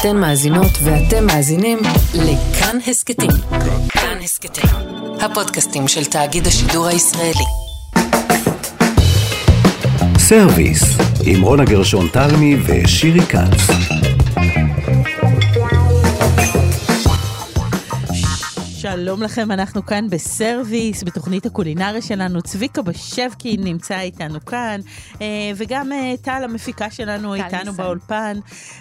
אתן מאזינות ואתם מאזינים לכאן הסכתים. כאן הסכתים, הפודקאסטים של תאגיד השידור הישראלי. סרוויס, עם רונה גרשון תלמי ושירי כץ. שלום לכם, אנחנו כאן בסרוויס, בתוכנית הקולינריה שלנו. צביקה בשבקין נמצא איתנו כאן, אה, וגם אה, טל המפיקה שלנו איתנו ניסן. באולפן.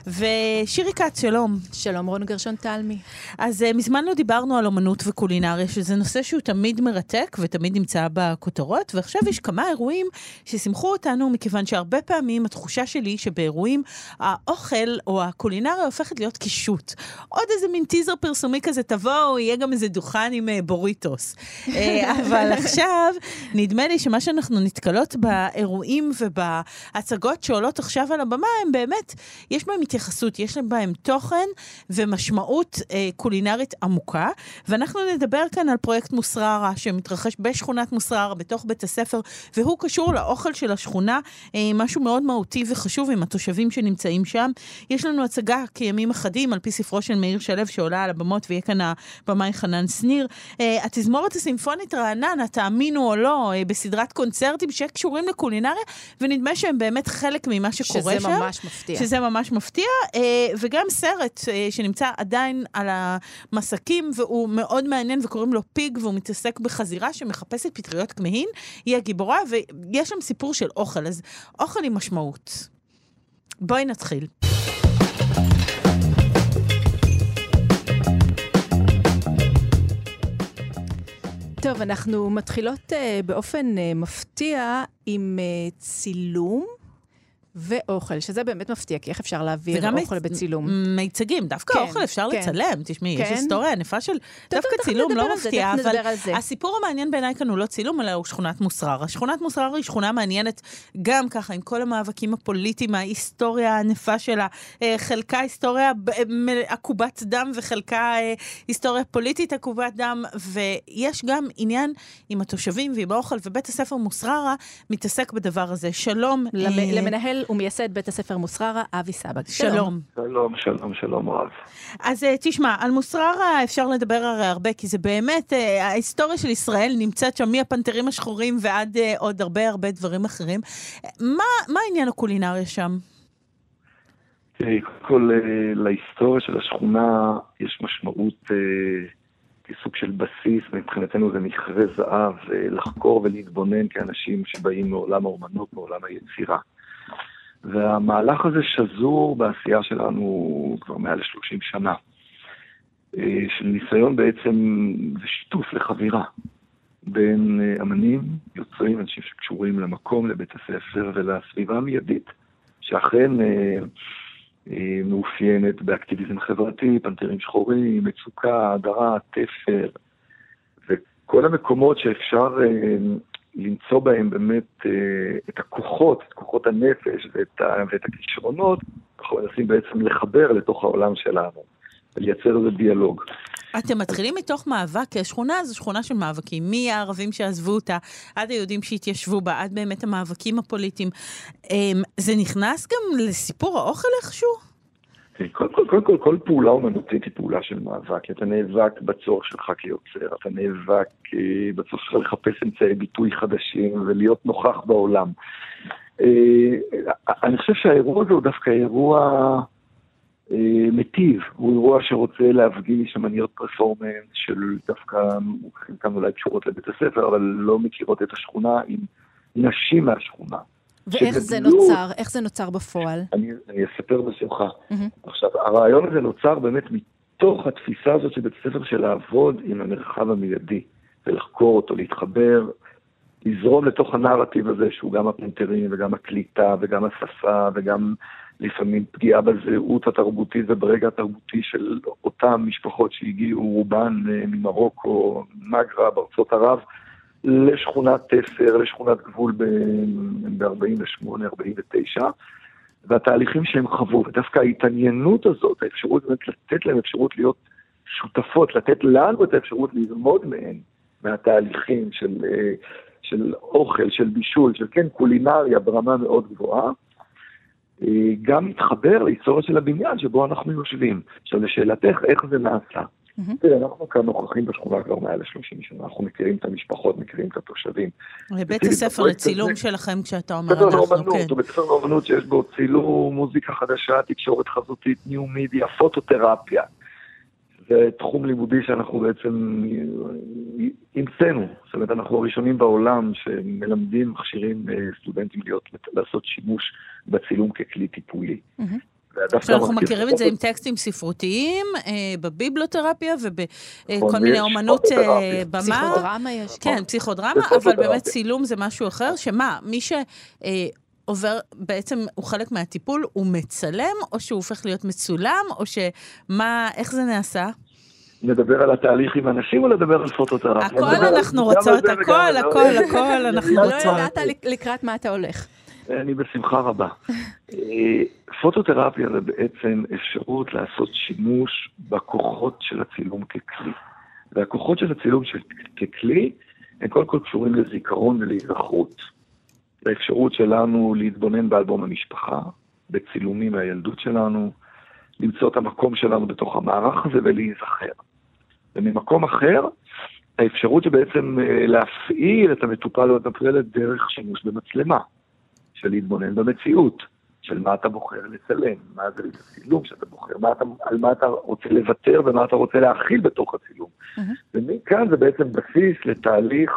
ושירי כץ, שלום. שלום, רון גרשון תלמי. אז אה, מזמן לא דיברנו על אומנות וקולינריה, שזה נושא שהוא תמיד מרתק ותמיד נמצא בכותרות, ועכשיו יש כמה אירועים ששימחו אותנו, מכיוון שהרבה פעמים התחושה שלי היא שבאירועים האוכל או הקולינריה הופכת להיות קישוט. עוד איזה מין טיזר פרסומי כזה, תבואו, יהיה גם איזה דוכן עם אה, בוריטוס. אה, אבל עכשיו, נדמה לי שמה שאנחנו נתקלות באירועים ובהצגות שעולות עכשיו על הבמה, הם באמת, יש בהם התייחסות, יש בהם תוכן ומשמעות אה, קולינרית עמוקה. ואנחנו נדבר כאן על פרויקט מוסררה, שמתרחש בשכונת מוסררה, בתוך בית הספר, והוא קשור לאוכל של השכונה, משהו מאוד מהותי וחשוב עם התושבים שנמצאים שם. יש לנו הצגה כימים אחדים, על פי ספרו של מאיר שלו, שעולה על הבמות, ויהיה כאן הבמאי חנן חנן שניר. Uh, התזמורת הסימפונית רעננה, תאמינו או לא, uh, בסדרת קונצרטים שקשורים לקולינריה, ונדמה שהם באמת חלק ממה שקורה שזה שם. שזה ממש מפתיע. שזה ממש מפתיע, uh, וגם סרט שנמצא עדיין על המסקים, והוא מאוד מעניין, וקוראים לו פיג, והוא מתעסק בחזירה שמחפשת פטריות כמהין. היא הגיבורה, ויש שם סיפור של אוכל, אז אוכל עם משמעות. בואי נתחיל. טוב, אנחנו מתחילות uh, באופן uh, מפתיע עם uh, צילום. ואוכל, שזה באמת מפתיע, כי איך אפשר להעביר אוכל בצילום? מיצגים, דווקא כן, אוכל אפשר כן. לצלם, תשמעי, כן. יש היסטוריה ענפה של... דווקא טוב, צילום לא מפתיע, אבל הסיפור המעניין בעיניי כאן הוא לא צילום, אלא הוא שכונת מוסררה. שכונת מוסררה היא שכונה מעניינת גם ככה, עם כל המאבקים הפוליטיים, ההיסטוריה הענפה שלה, אה, חלקה היסטוריה עקובת דם וחלקה אה, היסטוריה פוליטית עקובת דם, ויש גם עניין עם התושבים ועם האוכל, ובית הספר מוסררה מתעסק בדבר הזה. שלום. למנהל ומייסד בית הספר מוסררה, אבי סבג. שלום. שלום, שלום, שלום רב. אז אה, תשמע, על מוסררה אפשר לדבר הרי הרבה, כי זה באמת, אה, ההיסטוריה של ישראל נמצאת שם מהפנתרים השחורים ועד אה, עוד הרבה הרבה דברים אחרים. מה, מה העניין הקולינריה שם? קודם כל, להיסטוריה של השכונה יש משמעות כסוג של בסיס, מבחינתנו זה מכרה זהב, לחקור ולהתבונן כאנשים שבאים מעולם האומנות, מעולם היצירה. והמהלך הזה שזור בעשייה שלנו כבר מעל ל-30 שנה, אה, של ניסיון בעצם ושיתוף לחבירה בין אה, אמנים, יוצרים, אנשים שקשורים למקום, לבית הספר ולסביבה המיידית, שאכן אה, מאופיינת באקטיביזם חברתי, פנתרים שחורים, מצוקה, הדרה, תפר, וכל המקומות שאפשר למצוא בהם באמת אה, את הכוחות, את כוחות הנפש ואת, ה, ואת הכישרונות, אנחנו מנסים בעצם לחבר לתוך העולם שלנו, ולייצר איזה דיאלוג. אתם מתחילים מתוך מאבק, כי השכונה זו שכונה של מאבקים, מהערבים שעזבו אותה, עד היהודים שהתיישבו בה, עד באמת המאבקים הפוליטיים. אמ, זה נכנס גם לסיפור האוכל איכשהו? קודם כל, קודם כל, כל פעולה אומנותית היא פעולה של מאבק. אתה נאבק בצורך שלך כיוצר, אתה נאבק אה, בצורך שלך לחפש אמצעי ביטוי חדשים ולהיות נוכח בעולם. אה, אני חושב שהאירוע הזה הוא דווקא אירוע אה, מטיב, הוא אירוע שרוצה להפגין שמניות פרפורמנס של דווקא, חלקם אולי קשורות לבית הספר, אבל לא מכירות את השכונה עם נשים מהשכונה. ואיך זה נוצר? איך זה נוצר בפועל? אני, אני אספר בשמחה. Mm-hmm. עכשיו, הרעיון הזה נוצר באמת מתוך התפיסה הזאת של בית הספר של לעבוד עם המרחב המיידי, ולחקור אותו, להתחבר, לזרום לתוך הנרטיב הזה, שהוא גם הפנתרים וגם הקליטה וגם השפה וגם לפעמים פגיעה בזהות התרבותית וברגע התרבותי של אותן משפחות שהגיעו, רובן אה, ממרוקו, מגרה, בארצות ערב. לשכונת תפר, לשכונת גבול ב-48-49, והתהליכים שהם חוו, ודווקא ההתעניינות הזאת, האפשרות באמת לתת להם אפשרות להיות שותפות, לתת לנו את האפשרות ללמוד מהם, מהתהליכים של, של אוכל, של בישול, של כן קולינריה ברמה מאוד גבוהה, גם מתחבר להיסטוריה של הבניין שבו אנחנו יושבים. עכשיו, לשאלתך, איך זה נעשה? תראה, אנחנו כאן נוכחים בשכונה כבר מעל ל-30 שנה, אנחנו מכירים את המשפחות, מכירים את התושבים. בית הספר לצילום שלכם כשאתה אומר אנחנו, כן. הוא בית ספר לאומנות שיש בו צילום, מוזיקה חדשה, תקשורת חזותית, ניו מידיה, פוטותרפיה. זה תחום לימודי שאנחנו בעצם המצאנו. זאת אומרת, אנחנו הראשונים בעולם שמלמדים, מכשירים אה, סטודנטים להיות, לעשות שימוש בצילום ככלי טיפולי. עכשיו אנחנו מכירים את זה עם טקסטים ספרותיים, אה, בביבלותרפיה ובכל מיני אומנות אה, במה. פסיכודרמה יש. כן, פסיכודרמה, אבל באמת צילום זה משהו אחר, שמה, מי ש... עובר, בעצם הוא חלק מהטיפול, הוא מצלם, או שהוא הופך להיות מצולם, או שמה, איך זה נעשה? לדבר על התהליך עם אנשים או לדבר על פוטותרפיה? הכל אנחנו רוצות, הכל, הכל, הכל אנחנו רוצות. לא ידעת לקראת מה אתה הולך. אני בשמחה רבה. אה, פוטותרפיה זה בעצם אפשרות לעשות שימוש בכוחות של הצילום ככלי. והכוחות של הצילום ככלי הם קודם כל קשורים לזיכרון ולהיזכרות. לאפשרות שלנו להתבונן באלבום המשפחה, בצילומים מהילדות שלנו, למצוא את המקום שלנו בתוך המערך הזה ולהיזכר. וממקום אחר, האפשרות שבעצם אה, להפעיל את המטופל או את המטופלת דרך שימוש במצלמה, של להתבונן במציאות, של מה אתה בוחר לצלם, מה זה הצילום שאתה בוחר, מה אתה, על מה אתה רוצה לוותר ומה אתה רוצה להכיל בתוך הצילום. Mm-hmm. ומכאן זה בעצם בסיס לתהליך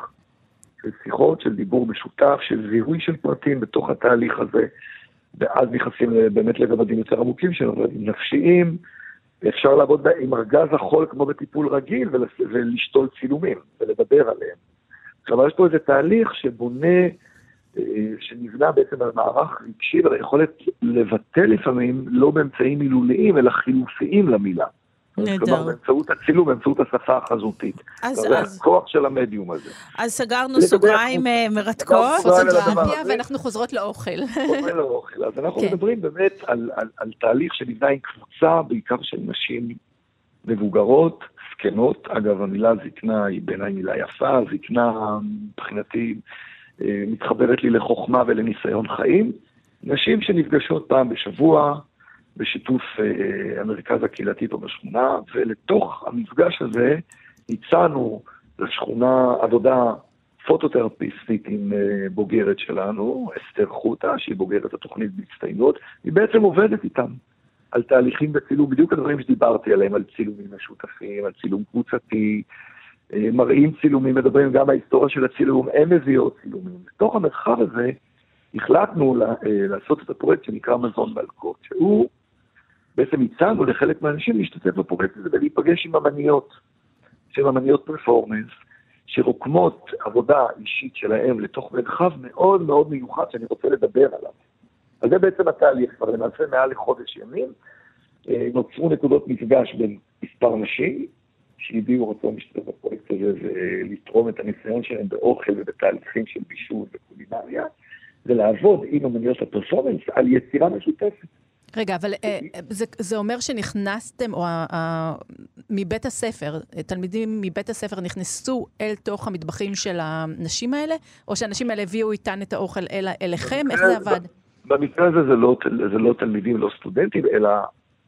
של שיחות, של דיבור משותף, של זיהוי של פרטים בתוך התהליך הזה, ואז נכנסים באמת לרבדים יותר עמוקים שלנו, רבדים נפשיים, ואפשר לעבוד עם ארגז החול כמו בטיפול רגיל ולשתול צילומים ולדבר עליהם. עכשיו, יש פה איזה תהליך שבונה, שנבנה בעצם על מערך רגשי ועל היכולת לבטא לפעמים לא באמצעים מילוליים, אלא חילופיים למילה. נהדר. כלומר, באמצעות הצילום, באמצעות השפה החזותית. אז, זה אז... הכוח של המדיום הזה. אז סגרנו סוגריים אה, מרתקות. פוטוגרפיה, ואנחנו חוזרות לאוכל. חוזרים לאוכל. אז אנחנו כן. מדברים באמת על, על, על תהליך שנבנה עם קבוצה, בעיקר של נשים מבוגרות, זקנות. אגב, המילה זקנה היא בעיניי מילה יפה, זקנה מבחינתי אה, מתחברת לי לחוכמה ולניסיון חיים. נשים שנפגשות פעם בשבוע, בשיתוף אה, המרכז הקהילתי פה בשכונה, ולתוך המפגש הזה הצענו לשכונה עבודה פוטותרפיסטית עם אה, בוגרת שלנו, אסתר חוטה, שהיא בוגרת התוכנית בהצטיינות, היא בעצם עובדת איתם על תהליכים בצילום, בדיוק הדברים שדיברתי עליהם, על צילומים משותפים, על צילום קבוצתי, אה, מראים צילומים, מדברים גם ההיסטוריה של הצילום, הם מביאות צילומים. בתוך המרחב הזה החלטנו לעשות את הפרויקט שנקרא מזון מלכות, שהוא בעצם הצענו לחלק מהאנשים להשתתף בפרויקט הזה ולהיפגש עם אמניות, שהן אמניות פרפורמנס, שרוקמות עבודה אישית שלהם לתוך מרחב מאוד מאוד מיוחד שאני רוצה לדבר עליו. אז זה בעצם התהליך, כבר למעשה מעל לחודש ימים. אה, נוצרו נקודות מפגש בין מספר נשים, שהביאו רצון להשתתף בפרויקט הזה ולתרום את הניסיון שלהם באוכל ובתהליכים של בישול וקולינריה, ולעבוד עם אמניות הפרפורמנס על יצירה משותפת. רגע, אבל אה, זה, זה אומר שנכנסתם, או מבית הספר, תלמידים מבית הספר נכנסו אל תוך המטבחים של הנשים האלה, או שהנשים האלה הביאו איתן את האוכל אל, אליכם? איך זה עבד? במקרה הזה זה לא, זה לא תלמידים, לא סטודנטים, אלא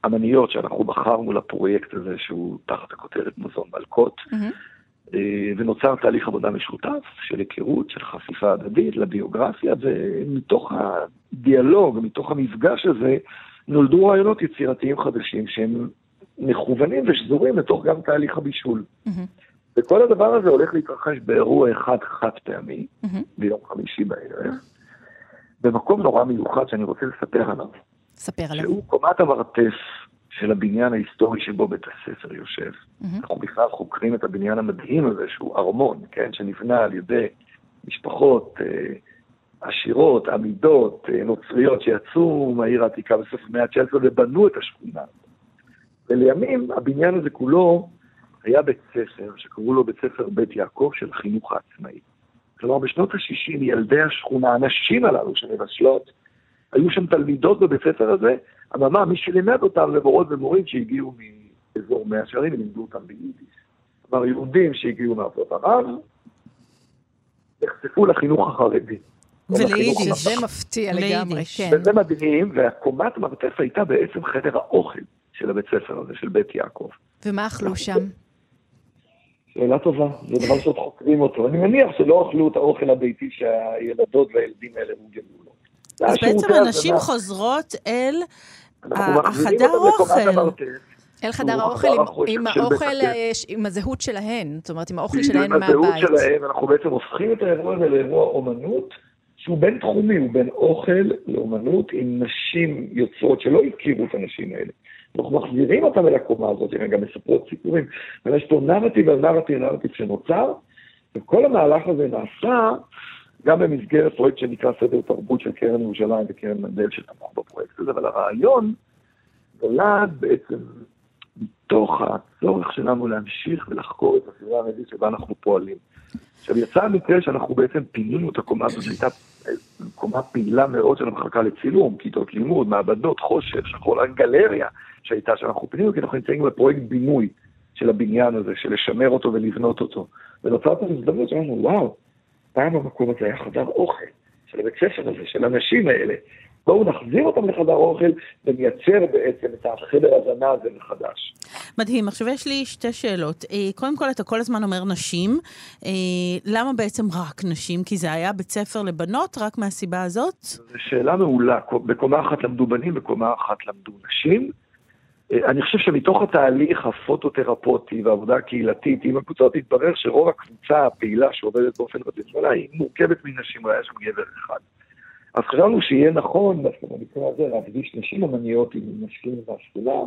אמניות שאנחנו בחרנו לפרויקט הזה, שהוא תחת הכותרת מזון מלקות. Mm-hmm. ונוצר תהליך עבודה משותף של היכרות, של חשיפה הדדית לביוגרפיה, ומתוך הדיאלוג, מתוך המפגש הזה, נולדו רעיונות יצירתיים חדשים שהם מכוונים ושזורים לתוך גם תהליך הבישול. Mm-hmm. וכל הדבר הזה הולך להתרחש באירוע אחד חד פעמי, mm-hmm. ביום חמישי בערב, במקום נורא מיוחד שאני רוצה לספר עליו. ספר עליו. שהוא קומת המרתף של הבניין ההיסטורי שבו בית הספר יושב. Mm-hmm. אנחנו בכלל חוקרים את הבניין המדהים הזה, שהוא ארמון, כן, שנבנה על ידי משפחות אה, עשירות, עמידות, אה, נוצריות, שיצאו מהעיר העתיקה בסוף המאה ה-19 ובנו את השכונה. ולימים הבניין הזה כולו היה בית ספר, שקראו לו בית ספר בית יעקב של החינוך העצמאי. כלומר, בשנות ה-60 ילדי השכונה, הנשים הללו שמבשלות, היו שם תלמידות בבית ספר הזה, אממה, מי שלימד אותם למורות ומורים שהגיעו מאזור מאה שערים, לימדו אותם ביידיש. כלומר, יהודים שהגיעו מארצות ערב, נחשפו לחינוך החרדי. וליידיש. זה מפתיע לגמרי. כן. וזה מדהים, והקומת מרתף הייתה בעצם חדר האוכל של הבית ספר הזה, של בית יעקב. ומה אכלו שם? שאלה טובה, זה דבר שעוד חוקרים אותו. אני מניח שלא אכלו את האוכל הביתי שהילדות והילדים האלה הורגלו לו. זה אז בעצם הנשים. חוזרות אל החדר אוכל. אל חדר האוכל עם- עם האוכל. אה, עם הזהות שלהן, זאת אומרת, עם האוכל שלהן עם הזהות מהבית. שלהם, אנחנו בעצם הופכים את האירוע הזה לאירוע אומנות, שהוא בין תחומי, הוא בין אוכל לאומנות עם נשים יוצרות שלא הכירו את הנשים האלה. אנחנו מחזירים אותם אל הקומה הזאת, הן גם מספרות סיפורים. ויש פה נרטיב על נרטיב נרטיב שנוצר, וכל המהלך הזה נעשה גם במסגרת פרויקט שנקרא סדר תרבות של קרן ירושלים וקרן מנדל שתמך בפרויקט הזה, אבל הרעיון נולד בעצם מתוך הצורך שלנו להמשיך ולחקור את הסביבה המדית שבה אנחנו פועלים. עכשיו, יצא המקרה שאנחנו בעצם פינינו את הקומה הזאת, שהייתה קומה פעילה מאוד של המחלקה לצילום, כיתות לימוד, מעבדות, חושך, שחור, גלריה שהייתה, שאנחנו פינינו, כי אנחנו נמצאים בפרויקט בינוי של הבניין הזה, של לשמר אותו ולבנות אותו. ונוצרת הזדמנות שאמרנו, וואו, פעם המקום הזה היה חדר אוכל של הבית ספר הזה, של הנשים האלה. בואו נחזיר אותם לחדר אוכל ונייצר בעצם את החדר הזנה הזה מחדש. מדהים. עכשיו יש לי שתי שאלות. אה, קודם כל, אתה כל הזמן אומר נשים. אה, למה בעצם רק נשים? כי זה היה בית ספר לבנות רק מהסיבה הזאת? זו שאלה מעולה. בקומה אחת למדו בנים, בקומה אחת למדו נשים. אני חושב שמתוך התהליך הפוטותרפוטי והעבודה הקהילתית, עם הקבוצות התברר שרוב הקבוצה הפעילה שעובדת באופן רציונלי היא מורכבת מנשים, היה שם גבר אחד. אז חשבנו שיהיה נכון, במקרה הזה, להקדיש נשים אמניות עם נשים והשכונה,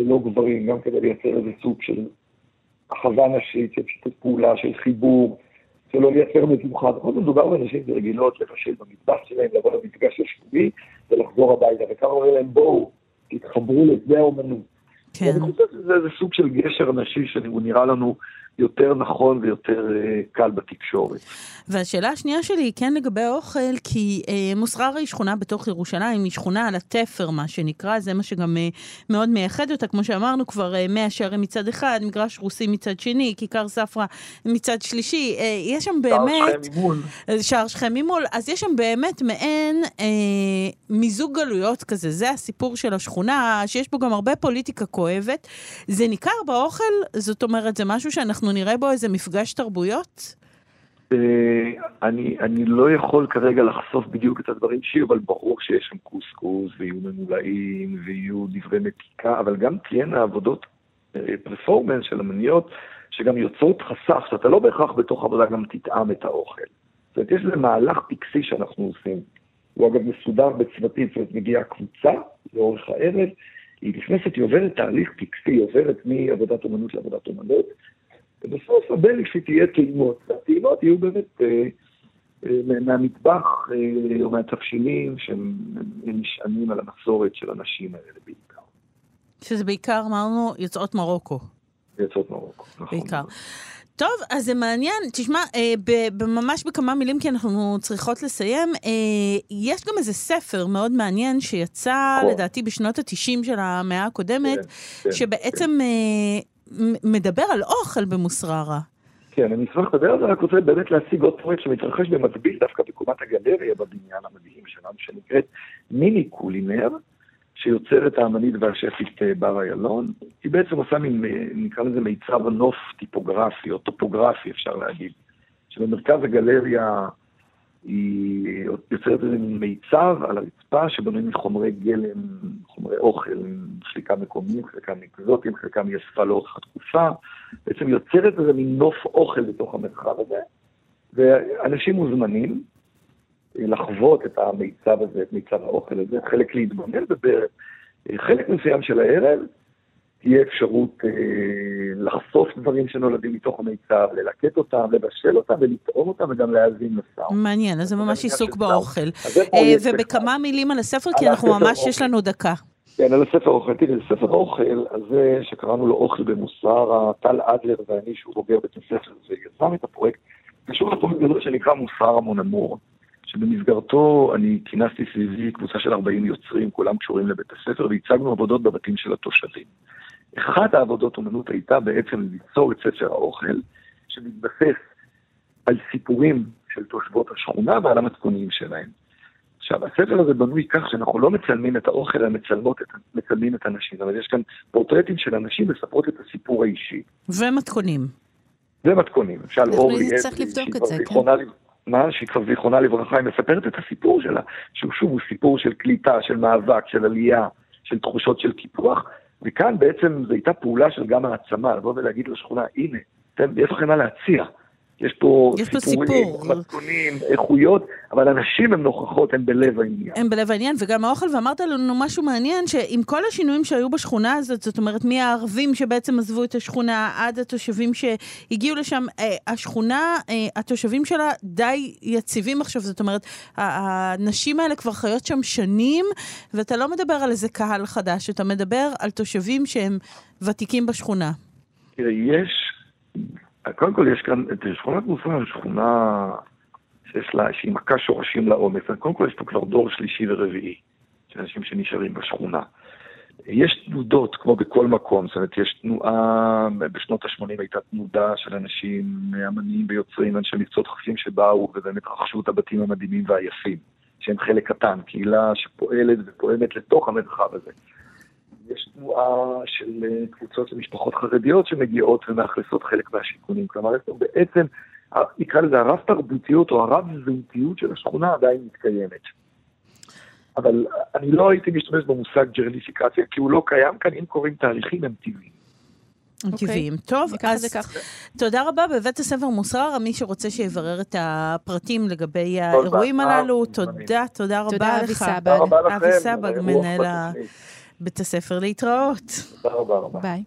ולא גברים, גם כדי לייצר איזה סוג של אחווה נשית, של שיתוף פעולה, של חיבור, שלא לייצר מבוכה. בכל זאת מדובר בנשים רגילות לבשל במטבח שלהם, לבוא למפגש השבועי ולחזור הביתה, וכמה אומר להם בואו, תתחברו לזה האומנות. כן. אני חושב שזה איזה סוג של גשר נשי שהוא נראה לנו יותר נכון ויותר אה, קל בתקשורת. והשאלה השנייה שלי היא כן לגבי האוכל, כי אה, מוסררה היא שכונה בתוך ירושלים, היא שכונה על התפר, מה שנקרא, זה מה שגם אה, מאוד מייחד אותה, כמו שאמרנו כבר, אה, מאה שערים מצד אחד, מגרש רוסי מצד שני, כיכר ספרא מצד שלישי, אה, יש שם באמת... שער שכם ממול. שער שכם ממול, אז יש שם באמת מעין אה, מיזוג גלויות כזה, זה הסיפור של השכונה, שיש בו גם הרבה פוליטיקה כואבת. זה ניכר באוכל? זאת אומרת, זה משהו שאנחנו נראה בו איזה מפגש תרבויות? אה, אני, אני לא יכול כרגע לחשוף בדיוק את הדברים שלי, אבל ברור שיש שם קוסקוס, ויהיו ממולאים, ויהיו דברי מתיקה, אבל גם תהיינה עבודות פרפורמנס של אמניות, שגם יוצרות חסך, שאתה לא בהכרח בתוך עבודה גם תטעם את האוכל. זאת אומרת, יש איזה מהלך טקסי שאנחנו עושים. הוא אגב מסודר בצוותים, זאת אומרת, מגיעה קבוצה לאורך הערב, היא נכנסת, היא עוברת תהליך טקסי, היא עוברת מעבודת אומנות לעבודת אומנות, ובסוף הבליק שהיא תהיה טעימות. והטעימות יהיו באמת אה, אה, מהמטבח אה, או מהתבשילים שהם נשענים על המסורת של הנשים האלה בעיקר. שזה בעיקר, אמרנו, יוצאות מרוקו. יוצאות מרוקו, נכון. בעיקר. טוב, אז זה מעניין. תשמע, אה, ב- ממש בכמה מילים, כי אנחנו צריכות לסיים, אה, יש גם איזה ספר מאוד מעניין שיצא, נכון. לדעתי, בשנות ה-90 של המאה הקודמת, כן, כן, שבעצם אה, מ- מדבר על אוכל במוסררה. כן, אני אשמח לדבר על זה, רק רוצה באמת להציג עוד פרויקט שמתרחש במקביל דווקא בקומת הגלריה בבניין המדהים שלנו, שנקראת מיני קולינר, שיוצרת האמנית והשפית אה, בר איילון. היא בעצם עושה מין, אה, נקרא לזה מיצב נוף טיפוגרפי, או טופוגרפי אפשר להגיד, שבמרכז הגלריה היא יוצרת איזה מיצב על הרצפה שבנוי מחומרי גלם, חומרי אוכל, חלקם מקומיים, חלקם אקזוטיים, חלקם היא אספה לאורך התקופה, בעצם יוצרת איזה מין נוף אוכל בתוך המרחב הזה, ואנשים מוזמנים לחוות את המיצב הזה, את מיצב האוכל הזה, חלק להתבונן, ובחלק מסוים של הערב תהיה אפשרות אה, לחשוף דברים שנולדים מתוך המיצב, ללקט אותם, לבשל אותם ולטעום אותם וגם להאזין לסאונד. מעניין, אז זה ממש עיסוק באוכל. זה אה, ובכמה מילים על הספר, כי על אנחנו ממש, יש אוכל. לנו דקה. כן, על הספר האוכל. תראי, ספר האוכל הזה, שקראנו לו אוכל במוסר, טל אדלר ואני, שהוא בוגר בית הספר, ויזם את הפרויקט, קשור לפרויקט גדול שנקרא מוסר המונמור, שבמסגרתו אני כינסתי סביבי קבוצה של 40 יוצרים, כולם קשורים לבית הספר, והצגנו עבודות בבתים של התושבים. אחת העבודות אומנות הייתה בעצם ליצור את ספר האוכל, שמתבסס על סיפורים של תושבות השכונה ועל המצפוניים שלהם. עכשיו, הספר הזה בנוי כך שאנחנו לא מצלמים את האוכל, אלא מצלמות את, מצלמים את הנשים. אבל יש כאן פורטרטים של אנשים מספרות את הסיפור האישי. ומתכונים. ומתכונים. למשל, אורלי צריך לבדוק את זה, כן. מה, שהיא כבר זיכרונה לברכה, היא מספרת את הסיפור שלה, שהוא שוב הוא סיפור של קליטה, של מאבק, של עלייה, של תחושות של קיפוח, וכאן בעצם זו הייתה פעולה של גם העצמה, לבוא ולהגיד לשכונה, הנה, יש לכם מה להציע. יש פה יש סיפורים, סיפור. מתכונים, איכויות, אבל הנשים הן נוכחות, הן בלב העניין. הם בלב העניין, וגם האוכל, ואמרת לנו משהו מעניין, שעם כל השינויים שהיו בשכונה הזאת, זאת אומרת, מהערבים שבעצם עזבו את השכונה, עד התושבים שהגיעו לשם, אה, השכונה, אה, התושבים שלה די יציבים עכשיו, זאת אומרת, הנשים האלה כבר חיות שם שנים, ואתה לא מדבר על איזה קהל חדש, אתה מדבר על תושבים שהם ותיקים בשכונה. תראה, יש... קודם כל יש כאן, את שכונת מוסר, שכונה שיש לה, שהיא מכה שורשים לעומק. קודם כל יש פה כבר דור שלישי ורביעי של אנשים שנשארים בשכונה. יש תנודות, כמו בכל מקום, זאת אומרת, יש תנועה, בשנות ה-80 הייתה תנודה של אנשים, אמנים ויוצרים, אנשי מקצועות חופשיים שבאו ובאמת רכשו את הבתים המדהימים והיפים, שהם חלק קטן, קהילה שפועלת ופועמת לתוך המרחב הזה. יש תנועה של אה, קבוצות של משפחות חרדיות שמגיעות ומאכלסות חלק מהשיכונים. כלומר, יש פה בעצם, נקרא לזה הרב-תרבותיות או הרב-זהותיות של השכונה עדיין מתקיימת. אבל אני לא הייתי משתמש במושג ג'רניפיקציה, כי הוא לא קיים כאן, אם קורים תהליכים הם טבעיים. הם אוקיי. טבעיים. טוב, אז תודה רבה. בבית הספר מוסררה, מי שרוצה שיברר את הפרטים לגבי האירועים הללו, תודה, תודה רבה לך. תודה, אבי סבג. אבי סבג, מנהל ה... בית הספר להתראות. תודה רבה רבה. ביי.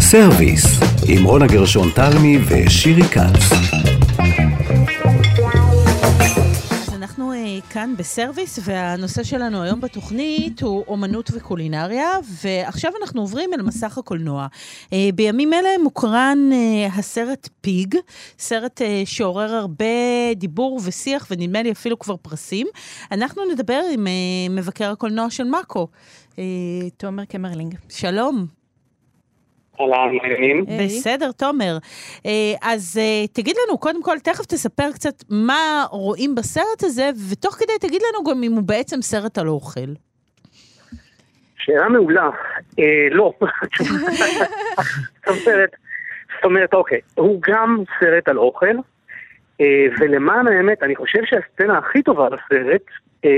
סרוויס, עם רונה גרשון תלמי ושירי כץ. אנחנו uh, כאן בסרוויס, והנושא שלנו היום בתוכנית הוא אומנות וקולינריה, ועכשיו אנחנו עוברים אל מסך הקולנוע. Uh, בימים אלה מוקרן uh, הסרט Pig, סרט שעורר הרבה דיבור ושיח, ונדמה לי אפילו כבר פרסים. אנחנו נדבר עם מבקר הקולנוע של מאקו. תומר קמרלינג. שלום. אהלן, מה העניינים. בסדר, תומר. אה, אז אה, תגיד לנו, קודם כל, תכף תספר קצת מה רואים בסרט הזה, ותוך כדי תגיד לנו גם אם הוא בעצם סרט על אוכל. שאלה מעולה. אה, לא. זאת אומרת, זאת אומרת, אוקיי, הוא גם סרט על אוכל, אה, ולמען האמת, אני חושב שהסצנה הכי טובה בסרט אה,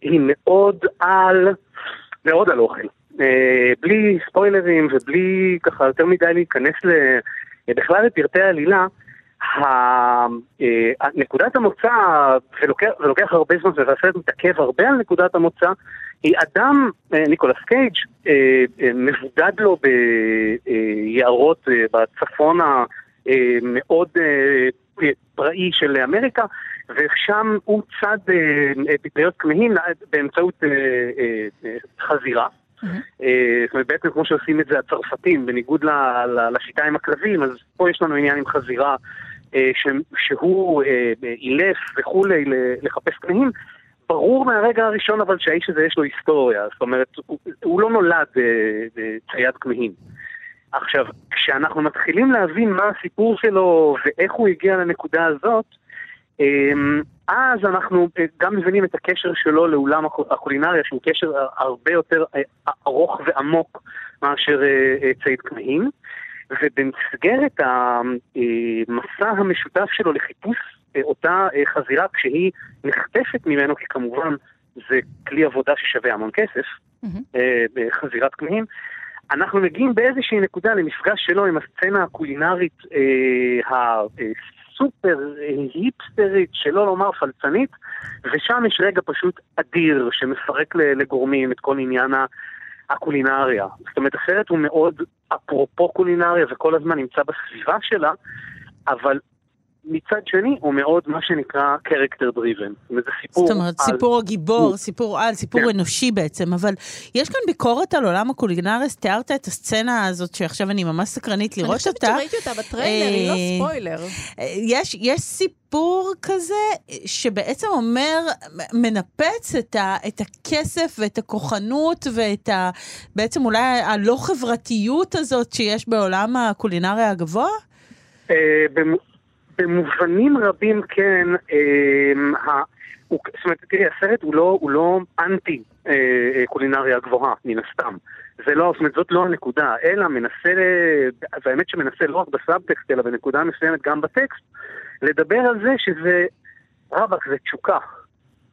היא מאוד על, מאוד על אוכל. אה, בלי ספוילרים ובלי ככה יותר מדי להיכנס ל... בכלל לפרטי העלילה, אה, נקודת המוצא, ולוקח, ולוקח הרבה זמן, והסרט מתעכב הרבה על נקודת המוצא, היא אדם, אה, ניקולס קייג', מבודד לו ביערות בצפון המאוד פראי של אמריקה, ושם הוא צד פטריות כמהים באמצעות חזירה. אה, זאת אומרת, בעצם כמו שעושים את זה הצרפתים, בניגוד לשיטה עם הכלבים, אז פה יש לנו עניין עם חזירה, אה, שהוא אה, אילף וכולי לחפש כנעים. ברור מהרגע הראשון אבל שהאיש הזה יש לו היסטוריה, זאת אומרת, הוא, הוא לא נולד צייד כמהים. עכשיו, כשאנחנו מתחילים להבין מה הסיפור שלו ואיך הוא הגיע לנקודה הזאת, אז אנחנו אה, גם מבינים את הקשר שלו לעולם הקולינריה, שהוא קשר הרבה יותר אה, ארוך ועמוק מאשר אה, ציד כמהים. ובמסגרת המסע המשותף שלו לחיפוש אותה חזירה כשהיא נחטפת ממנו, כי כמובן זה כלי עבודה ששווה המון כסף, בחזירת כמהים, אנחנו מגיעים באיזושהי נקודה למפגש שלו עם הסצנה הקולינרית סופר היפסטרית, שלא לומר פלצנית, ושם יש רגע פשוט אדיר שמפרק לגורמים את כל עניין הקולינריה. זאת אומרת, הסרט הוא מאוד אפרופו קולינריה וכל הזמן נמצא בסביבה שלה, אבל מצד שני, הוא מאוד מה שנקרא character driven. זאת אומרת, סיפור זאת אומרת, על... סיפור הגיבור, סיפור על, סיפור כן. אנושי בעצם, אבל יש כאן ביקורת על עולם הקולינרס, תיארת את הסצנה הזאת, שעכשיו אני ממש סקרנית לראות אותה. אני חושבת שראיתי אותה בטריילר, היא לא אה, ספוילר. יש, יש סיפור כזה, שבעצם אומר, מנפץ את, ה, את הכסף ואת הכוחנות ואת ה... בעצם אולי הלא חברתיות הזאת שיש בעולם הקולינריה הגבוה? במובנים רבים כן, אה. הוא, זאת אומרת, תראי, הסרט הוא לא, הוא לא אנטי אה, אה, קולינריה גבוהה, מן הסתם. זה לא, זאת אומרת, זאת לא הנקודה, אלא מנסה, והאמת שמנסה לא רק בסאבטקסט, אלא בנקודה מסוימת גם בטקסט, לדבר על זה שזה, רבאק, זה תשוקה.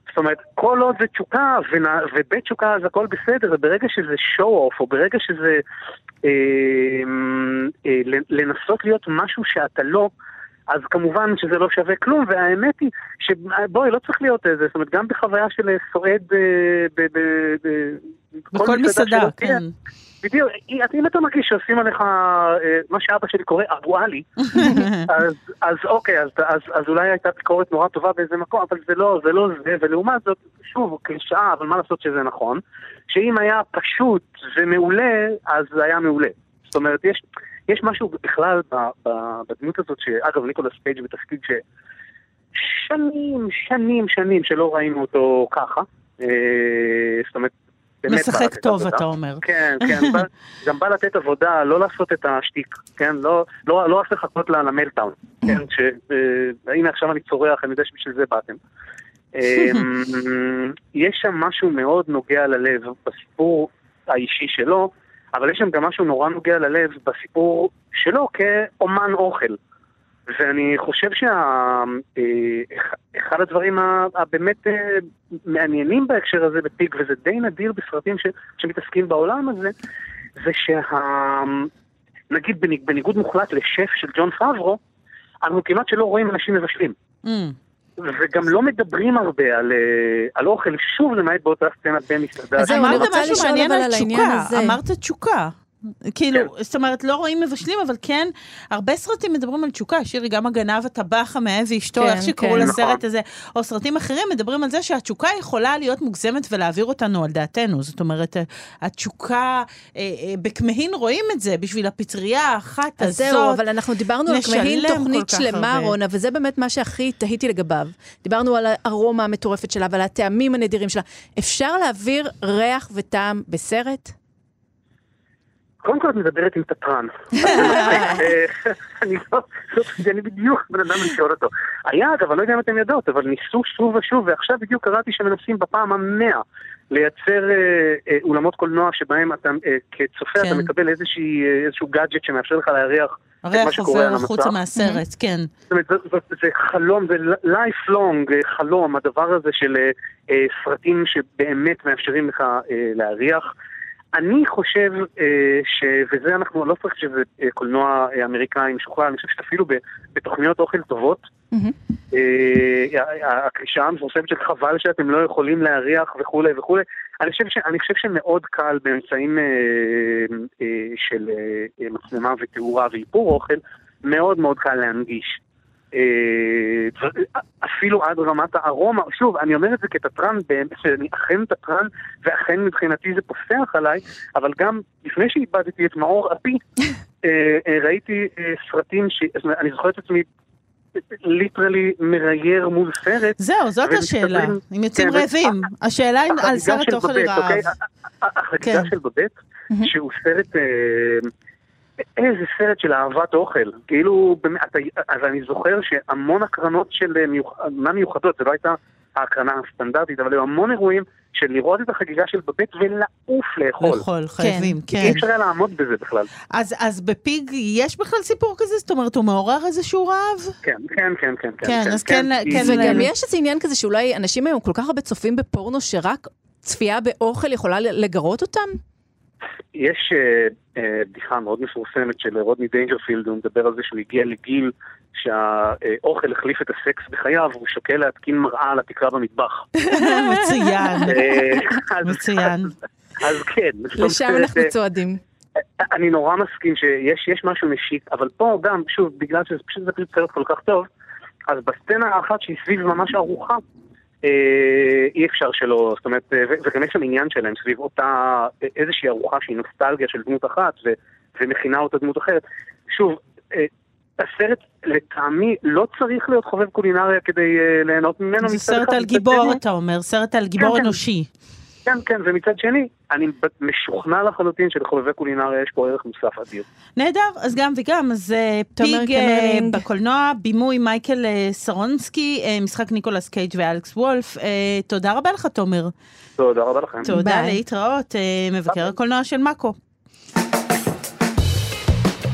זאת אומרת, כל עוד זה תשוקה, ובית תשוקה אז הכל בסדר, וברגע שזה show-off, או ברגע שזה אה, אה, לנסות להיות משהו שאתה לא, אז כמובן שזה לא שווה כלום, והאמת היא שבואי, לא צריך להיות איזה, זאת אומרת, גם בחוויה של סועד אה, בכל מסעדה, כן. בדיוק, אם אתה מרגיש שעושים עליך אה, מה שאבא שלי קורא אבו עלי, אז, אז אוקיי, אז, אז, אז אולי הייתה ביקורת נורא טובה באיזה מקום, אבל זה לא זה, לא זה ולעומת זאת, שוב, קלישאה, אבל מה לעשות שזה נכון, שאם היה פשוט ומעולה, אז זה היה מעולה. זאת אומרת, יש, יש משהו בכלל בדמות הזאת, שאגב, ניקולס פייג' בתפקיד ששנים, שנים, שנים שלא ראינו אותו ככה. אה, זאת אומרת, משחק טוב, עבודה. אתה אומר. כן, כן, גם בא לתת עבודה, לא לעשות את השטיק, כן? לא, לא, לא לחכות למלטאון, כן? שהנה עכשיו אני צורח, אני יודע שבשביל זה באתם. אמ, יש שם משהו מאוד נוגע ללב בסיפור האישי שלו, אבל יש שם גם משהו נורא נוגע ללב בסיפור שלו כאומן אוכל. ואני חושב שאחד אה, הדברים הבאמת אה, מעניינים בהקשר הזה בפיג, וזה די נדיר בסרטים ש, שמתעסקים בעולם הזה, זה שה... נגיד בניגוד מוחלט לשף של ג'ון פאברו, אנחנו כמעט שלא רואים אנשים מבשלים. Mm. וגם לא מדברים הרבה על, אה, על אוכל, שוב למעט באותה סצנה במסעדה. אז אמרת משהו מעניין על תשוקה, אמרת תשוקה. כאילו, כן. זאת אומרת, לא רואים מבשלים, אבל כן, הרבה סרטים מדברים על תשוקה, שירי, גם הגנב, הטבח, המאהב ואשתו, כן, איך שקראו כן. לסרט נכון. הזה, או סרטים אחרים מדברים על זה שהתשוקה יכולה להיות מוגזמת ולהעביר אותנו על דעתנו. זאת אומרת, התשוקה, אה, אה, בכמהין רואים את זה, בשביל הפטריה האחת הזאת. אז זהו, אבל אנחנו דיברנו על כמהין תוכנית שלמה, רונה, וזה באמת מה שהכי תהיתי לגביו. דיברנו על הארומה המטורפת שלה ועל הטעמים הנדירים שלה. אפשר להעביר ריח וטעם בסרט? קודם כל את מדברת עם תתרן. לא- אני בדיוק בן אדם לשאול אותו. היה, אגב, אני לא יודע אם אתם יודעות, אבל ניסו שוב ושוב, ועכשיו בדיוק קראתי שמנסים בפעם המאה לייצר אה, אה, אולמות קולנוע שבהם אתה, אה, כצופה, אתה כן. מקבל איזשהו גאדג'ט שמאפשר לך להריח את מה שקורה על הריח עובר החוצה מהסרט, כן. זאת אומרת, זה חלום, זה life long חלום, הדבר הזה של סרטים שבאמת מאפשרים לך להריח. אני חושב אה, ש... וזה אנחנו, לא צריך שזה אה, קולנוע אה, אמריקאי משוחרר, אני חושב שאפילו בתוכניות אוכל טובות, mm-hmm. אה, הקלישה המפורסמת של חבל שאתם לא יכולים להריח וכולי וכולי, אני חושב, ש... אני חושב שמאוד קל באמצעים של מצלמה ותאורה ואיפור אוכל, מאוד מאוד קל להנגיש. אה, אפילו עד רמת הארומה, שוב, אני אומר את זה כתתרן, שאני אכן תתרן, ואכן מבחינתי זה פוסח עליי, אבל גם לפני שאיבדתי את מאור אפי, אה, אה, ראיתי סרטים, אני זוכר את עצמי ליטרלי מראייר מול סרט. זהו, זאת השאלה, אם יוצאים כן, רעבים. השאלה אם על סרט אוכל רעב. אוקיי? החגיגה כן. של בודט, שהוא סרט... איזה סרט של אהבת אוכל. כאילו, באמת, אז אני זוכר שהמון הקרנות של מה מיוחדות, זה לא הייתה ההקרנה הסטנדרטית, אבל היו המון אירועים של לראות את החגיגה של בבית ולעוף לאכול. לאכול, חייבים, כן. אי אפשר היה לעמוד בזה בכלל. אז, אז בפיג יש בכלל סיפור כזה? זאת אומרת, הוא מעורר איזשהו רעב? כן, כן, כן, כן. כן, כן אז כן, כן. כן וגם יש איזה עניין כזה שאולי אנשים היום כל כך הרבה צופים בפורנו, שרק צפייה באוכל יכולה לגרות אותם? יש uh, uh, בדיחה מאוד מפורסמת של רודני דיינג'רפילד, הוא מדבר על זה שהוא הגיע לגיל שהאוכל החליף את הסקס בחייו, הוא שוקל להתקין מראה על התקרה במטבח. מצוין, אה, מצוין. אז כן. לשם אנחנו צועדים. אני נורא מסכים שיש משהו משיק, אבל פה גם, שוב, בגלל שזה פשוט סרט כל כך טוב, אז בסצנה האחת שהיא סביב ממש ארוחה, אי אפשר שלא, זאת אומרת, אה, וגם יש שם עניין שלהם סביב אותה איזושהי ארוחה שהיא נוסטלגיה של דמות אחת ו, ומכינה אותה דמות אחרת. שוב, אה, הסרט לטעמי לא צריך להיות חובב קולינריה כדי ליהנות ממנו. זה סרט על גיבור, אתה אומר, סרט על גיבור כן, כן. אנושי. כן, כן, ומצד שני, אני משוכנע לחלוטין שלחובבי קולינריה יש פה ערך מוסף אדיר. נהדר, אז גם וגם, אז אה, תומר Pig אה. בקולנוע, בימוי מייקל אה, סרנוסקי, משחק ניקולס קייג' ואלכס וולף. תודה רבה לך, תומר. תודה רבה לכם. תודה, ביי. להתראות, מבקר הקולנוע של מאקו.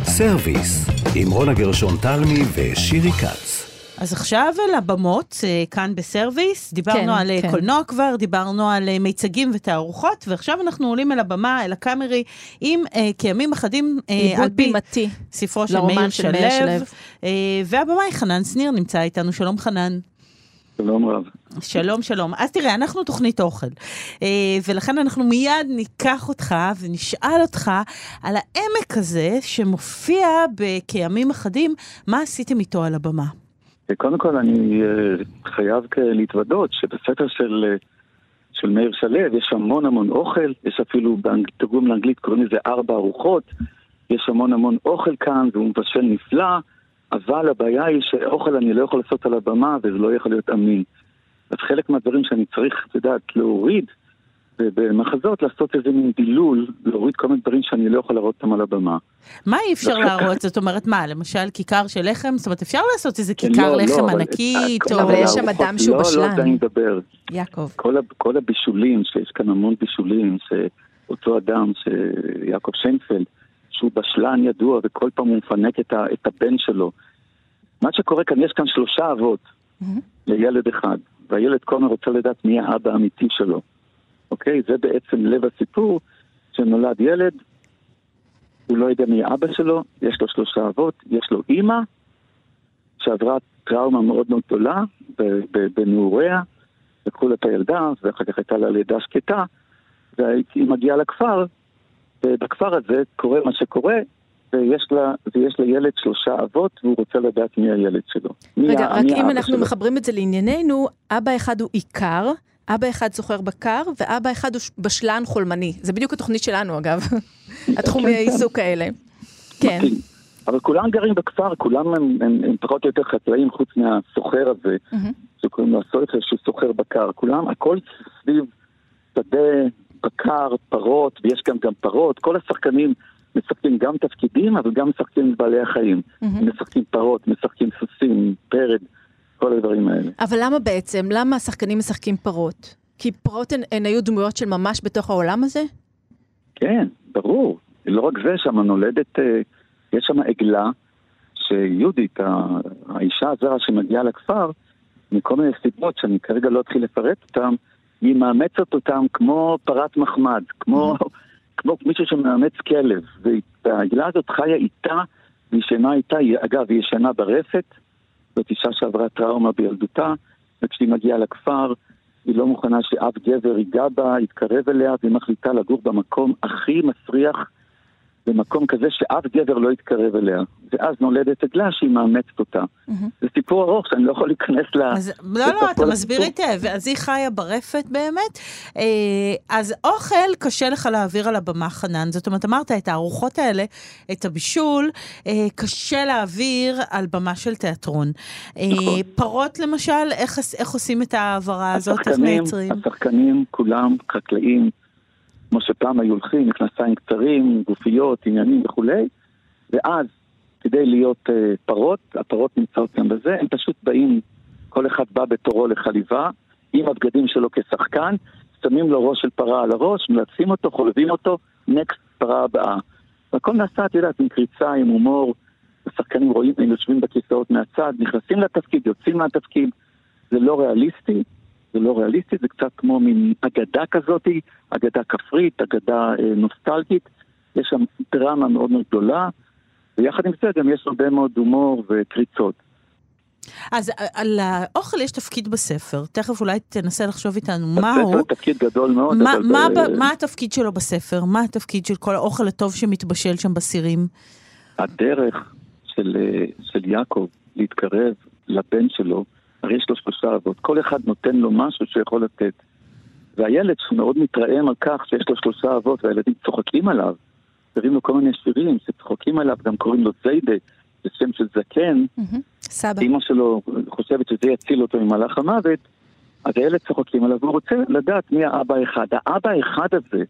סרוויס, עם רונה גרשון תלמי ושירי כץ. אז עכשיו על הבמות, אה, כאן בסרוויס, דיברנו כן, על אה, כן. קולנוע כבר, דיברנו על אה, מיצגים ותערוכות, ועכשיו אנחנו עולים אל הבמה, אל הקאמרי, עם אה, כימים אחדים, אה, על פי בימתי. ספרו של מאיר של מאיר שלו. אה, והבמאי חנן שניר נמצא איתנו, שלום חנן. שלום רב. שלום, שלום. אז תראה, אנחנו תוכנית אוכל, ולכן אנחנו מיד ניקח אותך ונשאל אותך על העמק הזה שמופיע בכימים אחדים, מה עשיתם איתו על הבמה? קודם כל אני אה, חייב להתוודות שבספר של, אה, של מאיר שלו יש המון המון אוכל, יש אפילו באנג- תרגום לאנגלית קוראים לזה ארבע ארוחות, יש המון המון אוכל כאן והוא מבשל נפלא, אבל הבעיה היא שאוכל אני לא יכול לעשות על הבמה וזה לא יכול להיות אמין. אז חלק מהדברים שאני צריך, את יודעת, להוריד במחזות, לעשות איזה מין דילול, להוריד כל מיני דברים שאני לא יכול להראות אותם על הבמה. מה אי אפשר להראות? זאת אומרת, מה, למשל כיכר של לחם? זאת אומרת, אפשר לעשות איזה כן, כיכר לא, לא, לחם אבל- ענקית, או... אבל יש שם אדם שהוא לא, בשלן. לא, על זה אני מדבר. יעקב. כל, כל הבישולים, שיש כאן המון בישולים, שאותו אדם, שיעקב שיינפלד, שהוא בשלן ידוע וכל פעם הוא מפנק את, ה, את הבן שלו. מה שקורה כאן, יש כאן שלושה אבות לילד אחד, והילד כל הזמן רוצה לדעת מי האבא האמיתי שלו. אוקיי? זה בעצם לב הסיפור, שנולד ילד, הוא לא יודע מי האבא שלו, יש לו שלושה אבות, יש לו אימא, שעברה טראומה מאוד מאוד גדולה בנעוריה, לקחו לה את הילדה, ואחר כך הייתה לה לידה שקטה, והיא מגיעה לכפר, ובכפר הזה קורה מה שקורה, ויש לה, ויש לילד שלושה אבות, והוא רוצה לדעת מי הילד שלו. מי רגע, ה- רק מי אם אנחנו שלו. מחברים את זה לענייננו, אבא אחד הוא עיקר, אבא אחד סוחר בקר, ואבא אחד הוא בשלן חולמני. זה בדיוק התוכנית שלנו, אגב. התחומי העיסוק האלה. כן. אבל כולם גרים בכפר, כולם הם, הם, הם פחות או יותר חקלאים חוץ מהסוחר הזה, מהמם. שקוראים לו הסויכר שהוא סוחר בקר. כולם, הכל סביב שדה, בקר, פרות, ויש גם גם פרות. כל השחקנים משחקים גם תפקידים, אבל גם משחקים את בעלי החיים. מהמם. משחקים פרות, משחקים סוסים, פרד, כל הדברים האלה. אבל למה בעצם? למה השחקנים משחקים פרות? כי פרות הן, הן היו דמויות של ממש בתוך העולם הזה? כן, ברור. לא רק זה, שם נולדת, אה, יש שם עגלה, שיהודית, האישה הזרה שמגיעה לכפר, מכל מיני סיבות שאני כרגע לא אתחיל לפרט אותן, היא מאמצת אותם כמו פרת מחמד, כמו, כמו מישהו שמאמץ כלב. והעגלה הזאת חיה איתה, וישנה איתה, אגב, היא ישנה ברפת, זאת אישה שעברה טראומה בילדותה, וכשהיא מגיעה לכפר, היא לא מוכנה שאף גבר ייגע בה, יתקרב אליה, והיא מחליטה לגור במקום הכי מסריח, במקום כזה שאף גבר לא יתקרב אליה. ואז נולדת עגלה שהיא מאמצת אותה. זה סיפור ארוך שאני לא יכול להיכנס ל... אז לא, לא, אתה מסביר. היטב, אז היא חיה ברפת באמת. אה, אז אוכל קשה לך להעביר על הבמה, חנן. זאת אומרת, אמרת את הארוחות האלה, את הבישול, אה, קשה להעביר על במה של תיאטרון. אה, נכון. פרות למשל, איך, איך עושים את ההעברה הזאת? איך מייצרים? השחקנים כולם חקלאים, כמו שפעם היו הולכים, מכנסיים קצרים, גופיות, עניינים וכולי, ואז כדי להיות uh, פרות, הפרות נמצאות גם בזה, הם פשוט באים, כל אחד בא בתורו לחליבה, עם הבגדים שלו כשחקן, שמים לו ראש של פרה על הראש, מלצים אותו, חולבים אותו, נקסט פרה הבאה. והכל נעשה, את יודעת, עם קריצה, עם הומור, השחקנים רואים, הם יושבים בכיסאות מהצד, נכנסים לתפקיד, יוצאים מהתפקיד, זה לא ריאליסטי, זה לא ריאליסטי, זה קצת כמו מין אגדה כזאת, אגדה כפרית, אגדה אה, נוסטלגית, יש שם דרמה מאוד מאוד גדולה, ויחד עם זה גם יש הרבה מאוד הומור וקריצות. אז אה, על האוכל יש תפקיד בספר, תכף אולי תנסה לחשוב איתנו בספר מהו. תפקיד גדול מאוד, מה, אבל... מה, ב- ב- מה התפקיד שלו בספר? מה התפקיד של כל האוכל הטוב שמתבשל שם בסירים? הדרך של, אה, של יעקב להתקרב לבן שלו, הרי יש לו שלושה אבות, כל אחד נותן לו משהו שיכול לתת. והילד שמאוד מתרעם על כך שיש לו שלושה אבות והילדים צוחקים עליו, קוראים לו כל מיני שירים שצוחקים עליו, גם קוראים לו זיידה, זה שם של זקן, סבא. אמא שלו חושבת שזה יציל אותו ממהלך המוות, אז הילד צוחקים עליו, והוא רוצה לדעת מי האבא האחד. האבא האחד הזה,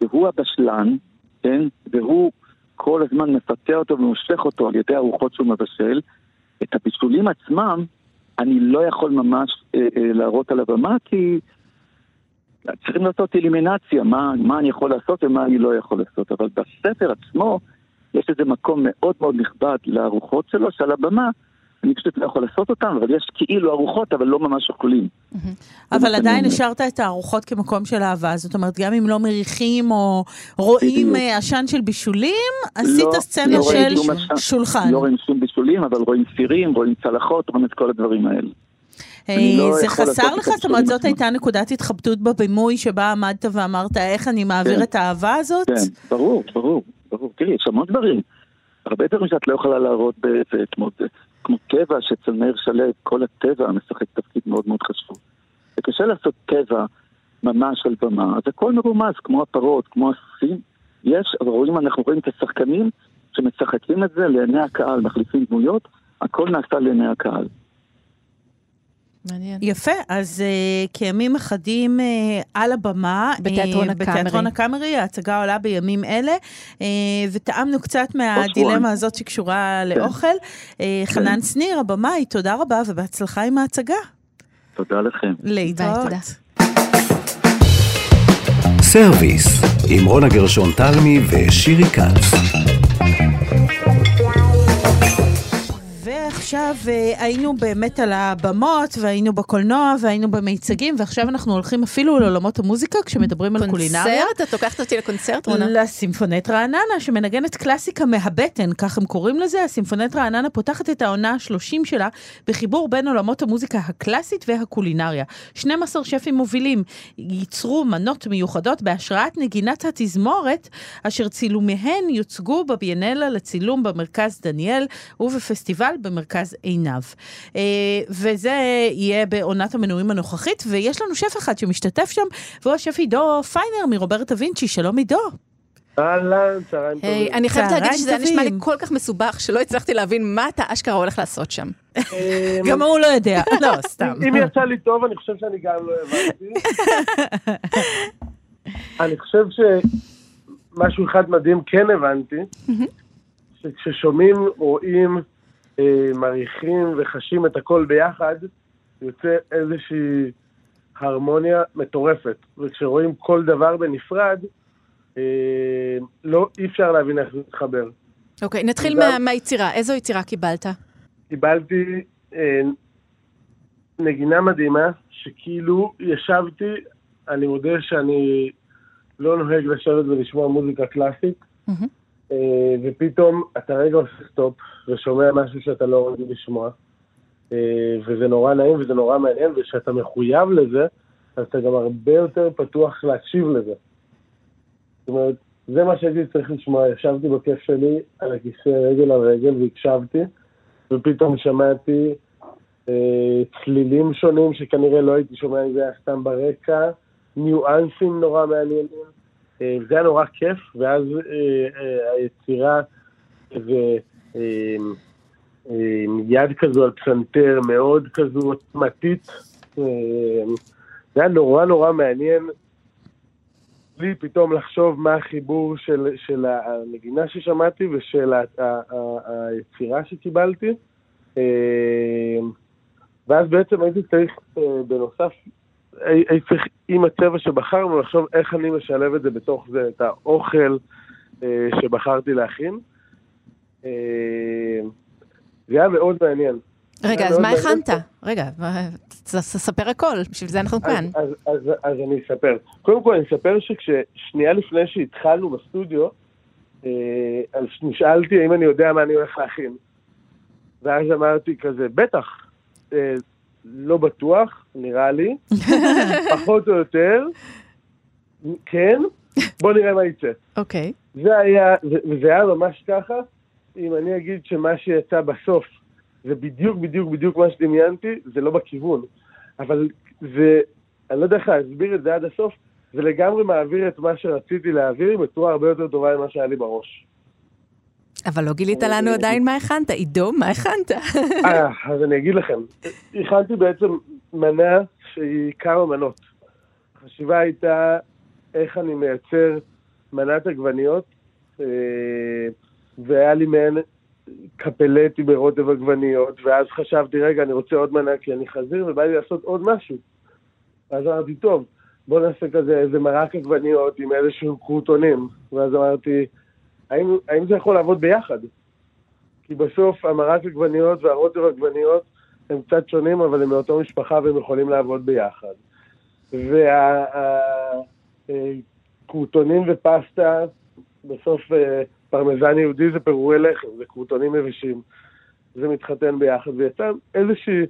והוא הבשלן, כן? והוא כל הזמן מפצה אותו ומושך אותו על ידי הרוחות שהוא מבשל. את הבישולים עצמם, אני לא יכול ממש אה, אה, להראות על הבמה, כי צריכים לעשות אלימינציה, מה, מה אני יכול לעשות ומה אני לא יכול לעשות. אבל בספר עצמו, יש איזה מקום מאוד מאוד נכבד לארוחות שלו, שעל הבמה אני פשוט לא יכול לעשות אותם, אבל יש כאילו ארוחות, אבל לא ממש אוכלים. אבל עדיין השארת את הארוחות כמקום של אהבה, זאת אומרת, גם אם לא מריחים או רואים אה, עשן של בישולים, עשית לא, סצנה לא של. שולחן. לא רואים שום בישולים, אבל רואים סירים, רואים צלחות, רואים את כל הדברים האלה. אני לא אה, זה חסר לך? זאת אומרת, זאת. הייתה נקודת התחבטות בבימוי שבה עמדת ואמרת, איך אני מעביר כן. את האהבה הזאת? כן, ברור, ברור, ברור. תראי, יש המון דברים. הרבה דברים שאת לא יכולה להראות בזה, כמו, טבע, שאצל מאיר שלו, כל הטבע משחק תפקיד מאוד מאוד חשוב. זה קשה לעשות טבע ממש על במה, אז הכל מרומז, כמו הפרות, כמו הסוסים. יש, אבל רואים, אנחנו רואים את השחקנים שמשחקים את זה לעיני הקהל, מחליפים דמויות, הכל נעשה לעיני הקהל. מעניין. יפה, אז uh, כימים אחדים uh, על הבמה. בתיאטרון uh, הקאמרי. בתיאטרון הקאמרי, ההצגה עולה בימים אלה, uh, וטעמנו קצת מהדילמה שבועיים. הזאת שקשורה לאוכל. Uh, חנן שניר, הבמאי, תודה רבה ובהצלחה עם ההצגה. תודה לכם. להתראות. תודה. סרוויס, עם רונה גרשון תלמי ושירי כץ. ועכשיו אה, היינו באמת על הבמות, והיינו בקולנוע, והיינו במיצגים, ועכשיו אנחנו הולכים אפילו לעולמות המוזיקה, כשמדברים על קולינריה. קונצרט? את לוקחת אותי לקונצרט, רונה? לסימפונט רעננה, שמנגנת קלאסיקה מהבטן, כך הם קוראים לזה. הסימפונט רעננה פותחת את העונה ה-30 שלה בחיבור בין עולמות המוזיקה הקלאסית והקולינריה. 12 שפים מובילים ייצרו מנות מיוחדות בהשראת נגינת התזמורת, אשר צילומיהן יוצגו בביאנלה לצילום במרכז דניאל ובפסטיבל במרכז עינב. אה, וזה יהיה בעונת המנויים הנוכחית, ויש לנו שף אחד שמשתתף שם, והוא השף עידו פיינר מרוברט אבינצ'י. שלום עידו. אהלן, צהריים היי, טובים. אני חייבת להגיד שזה נשמע לי. כל כך מסובך, שלא הצלחתי להבין מה אתה אשכרה הולך לעשות שם. אמ, גם הוא לא יודע, לא, סתם. אם יצא לי טוב, אני חושב שאני גם לא הבנתי. אני חושב שמשהו אחד מדהים כן הבנתי, שכששומעים, רואים, אה, מריחים וחשים את הכל ביחד, יוצא איזושהי הרמוניה מטורפת. וכשרואים כל דבר בנפרד, אה, לא, אי אפשר להבין איך זה מתחבר. אוקיי, נתחיל תודה. מה- מהיצירה. איזו יצירה קיבלת? קיבלתי אה, נגינה מדהימה, שכאילו ישבתי, אני מודה שאני לא נוהג לשבת ולשמוע מוזיקה קלאסית, מהמם. אה, ופתאום אתה רגע עושה סטופ ושומע משהו שאתה לא רגיל לשמוע, אה, וזה נורא נעים וזה נורא מעניין, וכשאתה מחויב לזה, אז אתה גם הרבה יותר פתוח להקשיב לזה. זאת אומרת, זה מה שהייתי צריך לשמוע, ישבתי בכיף שלי על הכיסא רגל על רגל והקשבתי, ופתאום שמעתי אה, צלילים שונים שכנראה לא הייתי שומע אם זה היה סתם ברקע, ניואנסים נורא מעניינים. אה, זה היה נורא כיף, ואז אה, אה, היצירה, אה, יד כזו על פסנתר מאוד כזו עוצמתית. זה היה נורא נורא מעניין לי פתאום לחשוב מה החיבור של, של הנגינה ששמעתי ושל ה, ה, ה, היצירה שקיבלתי. ואז בעצם הייתי צריך, בנוסף, צריך עם הצבע שבחרנו לחשוב איך אני משלב את זה בתוך זה, את האוכל אה, שבחרתי להכין. אה, זה היה מאוד מעניין. רגע, אז מה. הכנת? רגע, תספר הכל, בשביל זה אנחנו כאן. אז אני אספר. קודם כל אני אספר שכששנייה לפני שהתחלנו בסטודיו, אה, אז נשאלתי האם אני יודע מה אני הולך להכין. ואז אמרתי כזה, בטח, אה, לא בטוח, נראה לי, פחות או יותר, כן, בוא נראה מה יצא. אוקיי. זה היה, וזה היה ממש ככה, אם אני אגיד שמה שיצא בסוף זה בדיוק בדיוק בדיוק מה שדמיינתי, זה לא בכיוון. אבל זה, אני לא יודע איך להסביר את זה עד הסוף, זה לגמרי מעביר את מה שרציתי להעביר בצורה הרבה יותר טובה ממה שהיה לי בראש. אבל לא גילית לנו עדיין מה הכנת. עידו, מה הכנת? אה, אז אני אגיד לכם, הכנתי בעצם מנה שהיא כמה מנות. החשיבה הייתה איך אני מייצר מנת עגבניות, אה, והיה לי מעין קפלטי ברוטב עגבניות, ואז חשבתי, רגע, אני רוצה עוד מנה כי אני חזיר, ובא לי לעשות עוד משהו. ואז אמרתי, טוב, בוא נעשה כזה איזה מרק עגבניות עם איזשהו קרוטונים. ואז אמרתי, האם, האם זה יכול לעבוד ביחד? כי בסוף המרק עגבניות והרוטב עגבניות הם קצת שונים, אבל הם מאותו משפחה והם יכולים לעבוד ביחד. והקרוטונים ופסטה, בסוף אה, פרמזן יהודי זה פירורי לחם, זה קרוטונים יבשים. זה מתחתן ביחד, ויצא איזושהי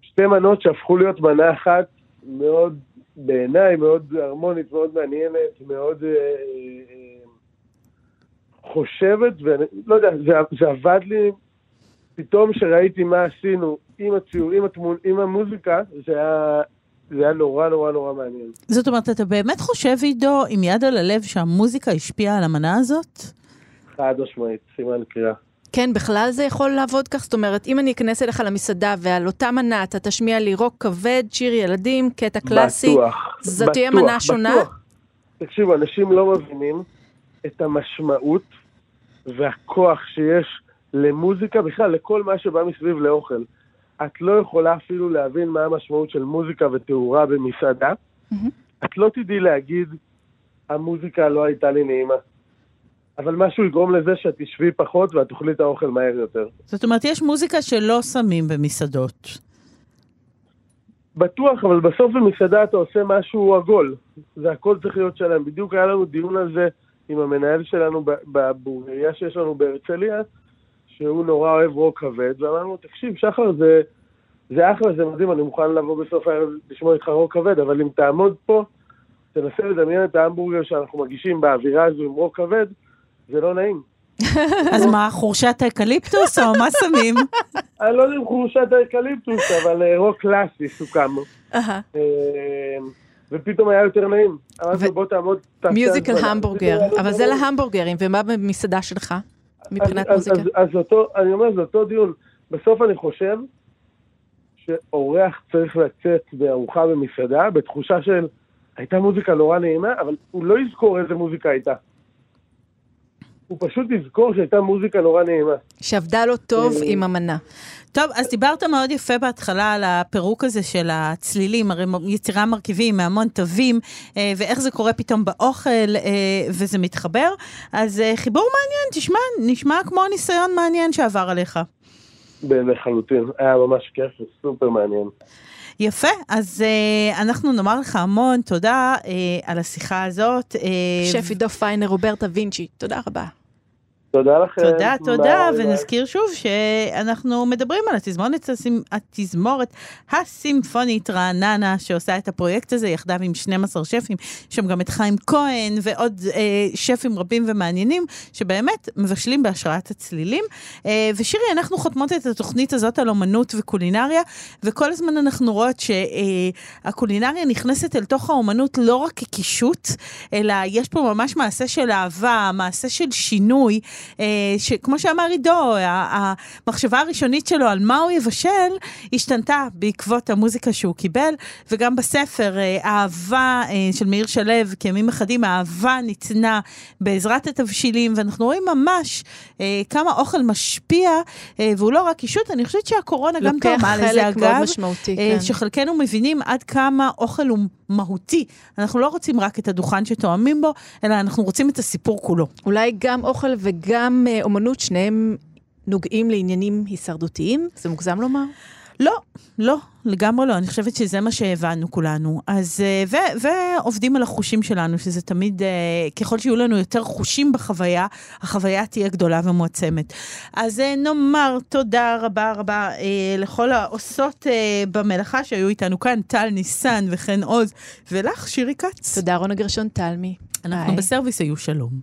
שתי מנות שהפכו להיות מנה אחת מאוד, בעיניי, מאוד הרמונית, מאוד מעניינת, מאוד אה, אה, חושבת, ואני לא יודע, זה, זה עבד לי, פתאום שראיתי מה עשינו עם הציור, עם, התמול, עם המוזיקה, זה היה, זה היה נורא נורא נורא מעניין. זאת אומרת, אתה באמת חושב, עידו, עם יד על הלב, שהמוזיקה השפיעה על המנה הזאת? חד משמעית, סימן קריאה. כן, בכלל זה יכול לעבוד כך? זאת אומרת, אם אני אכנס אליך למסעדה ועל אותה מנה אתה תשמיע לי רוק כבד, שיר ילדים, קטע קלאסי, בטוח, זאת תהיה בטוח, מנה שונה? בטוח. תקשיבו, אנשים לא מבינים את המשמעות והכוח שיש למוזיקה, בכלל לכל מה שבא מסביב לאוכל. את לא יכולה אפילו להבין מה המשמעות של מוזיקה ותאורה במסעדה. את לא תדעי להגיד, המוזיקה לא הייתה לי נעימה. אבל משהו יגרום לזה שאת תשבי פחות ואת תאכלי את האוכל מהר יותר. זאת אומרת, יש מוזיקה שלא שמים במסעדות. בטוח, אבל בסוף במסעדה אתה עושה משהו עגול. זה הכל צריך להיות שלם. בדיוק היה לנו דיון על זה עם המנהל שלנו בבורגריה שיש לנו בהרצליה, שהוא נורא אוהב רוק כבד, ואמרנו, תקשיב, שחר, זה, זה אחלה, זה מדהים, אני מוכן לבוא בסוף הערב לשמוע איתך רוק כבד, אבל אם תעמוד פה, תנסה לדמיין את ההמבורגר שאנחנו מגישים באווירה הזו עם רוק כבד, זה לא נעים. אז מה, חורשת האקליפטוס או מה שמים? אני לא יודע אם חורשת האקליפטוס, אבל אה, רוק קלאסי סוכם. ופתאום היה יותר נעים. אמרתי, בוא תעמוד, תעשה מיוזיקל. המבורגר, אבל זה. להמבורגרים, ומה במסעדה שלך? מבחינת מוזיקה? אז אותו, אני אומר, זה אותו דיון. בסוף אני חושב שאורח צריך לצאת בארוחה במסעדה בתחושה של הייתה מוזיקה נורא נעימה, אבל הוא לא יזכור איזה מוזיקה הייתה. הוא פשוט יזכור שהייתה מוזיקה נורא נעימה. שעבדה לו טוב אה, עם המנה. טוב, אז דיברת מאוד יפה בהתחלה על הפירוק הזה של הצלילים, הרי יצירה מרכיבים מהמון תווים, אה, ואיך זה קורה פתאום באוכל, אה, וזה מתחבר. אז חיבור מעניין, תשמע, נשמע כמו ניסיון מעניין שעבר עליך. לחלוטין. היה ממש כיף וסופר מעניין. יפה, אז אה, אנחנו נאמר לך המון תודה אה, על השיחה הזאת. אה, שף עידו פיינר, רוברטה וינצ'י, תודה רבה. תודה לכם. תודה, תודה, ביי, ביי. ונזכיר שוב שאנחנו מדברים על התזמורת, הסימ- התזמורת הסימפונית רעננה, שעושה את הפרויקט הזה יחדיו עם 12 שפים, שם גם את חיים כהן ועוד אה, שפים רבים ומעניינים, שבאמת מבשלים בהשראת הצלילים. אה, ושירי, אנחנו חותמות את התוכנית הזאת על אומנות וקולינריה, וכל הזמן אנחנו רואות שהקולינריה נכנסת אל תוך האומנות לא רק כקישוט, אלא יש פה ממש מעשה של אהבה, מעשה של שינוי. אה, שכמו שאמר עידו, המחשבה הראשונית שלו על מה הוא יבשל, השתנתה בעקבות המוזיקה שהוא קיבל, וגם בספר, אה, אהבה אה, של מאיר שלו, כימים אחדים, האהבה ניתנה בעזרת התבשילים, ואנחנו רואים ממש כמה אוכל משפיע, והוא לא רק קישוט, אני חושבת שהקורונה גם לוקח תרמה לזה, חלק מאוד אגב. משמעותי, כן. שחלקנו מבינים עד כמה אוכל הוא מהותי. אנחנו לא רוצים רק את הדוכן שתואמים בו, אלא אנחנו רוצים את הסיפור כולו. אולי גם אוכל וגם אה, אומנות, שניהם נוגעים לעניינים הישרדותיים? זה מוגזם לומר? לא, לא, לגמרי לא. אני חושבת שזה מה שהבנו כולנו. אז, אה, ו, ועובדים על החושים שלנו, שזה תמיד, אה, ככל שיהיו לנו יותר חושים בחוויה, החוויה תהיה גדולה ומועצמת. אז נאמר תודה רבה רבה לכל העושות במלאכה שהיו איתנו כאן, טל ניסן וחן עוז, ולך, שירי כץ. תודה, רונה גרשון תלמי. אנחנו ביי. בסרוויס היו שלום.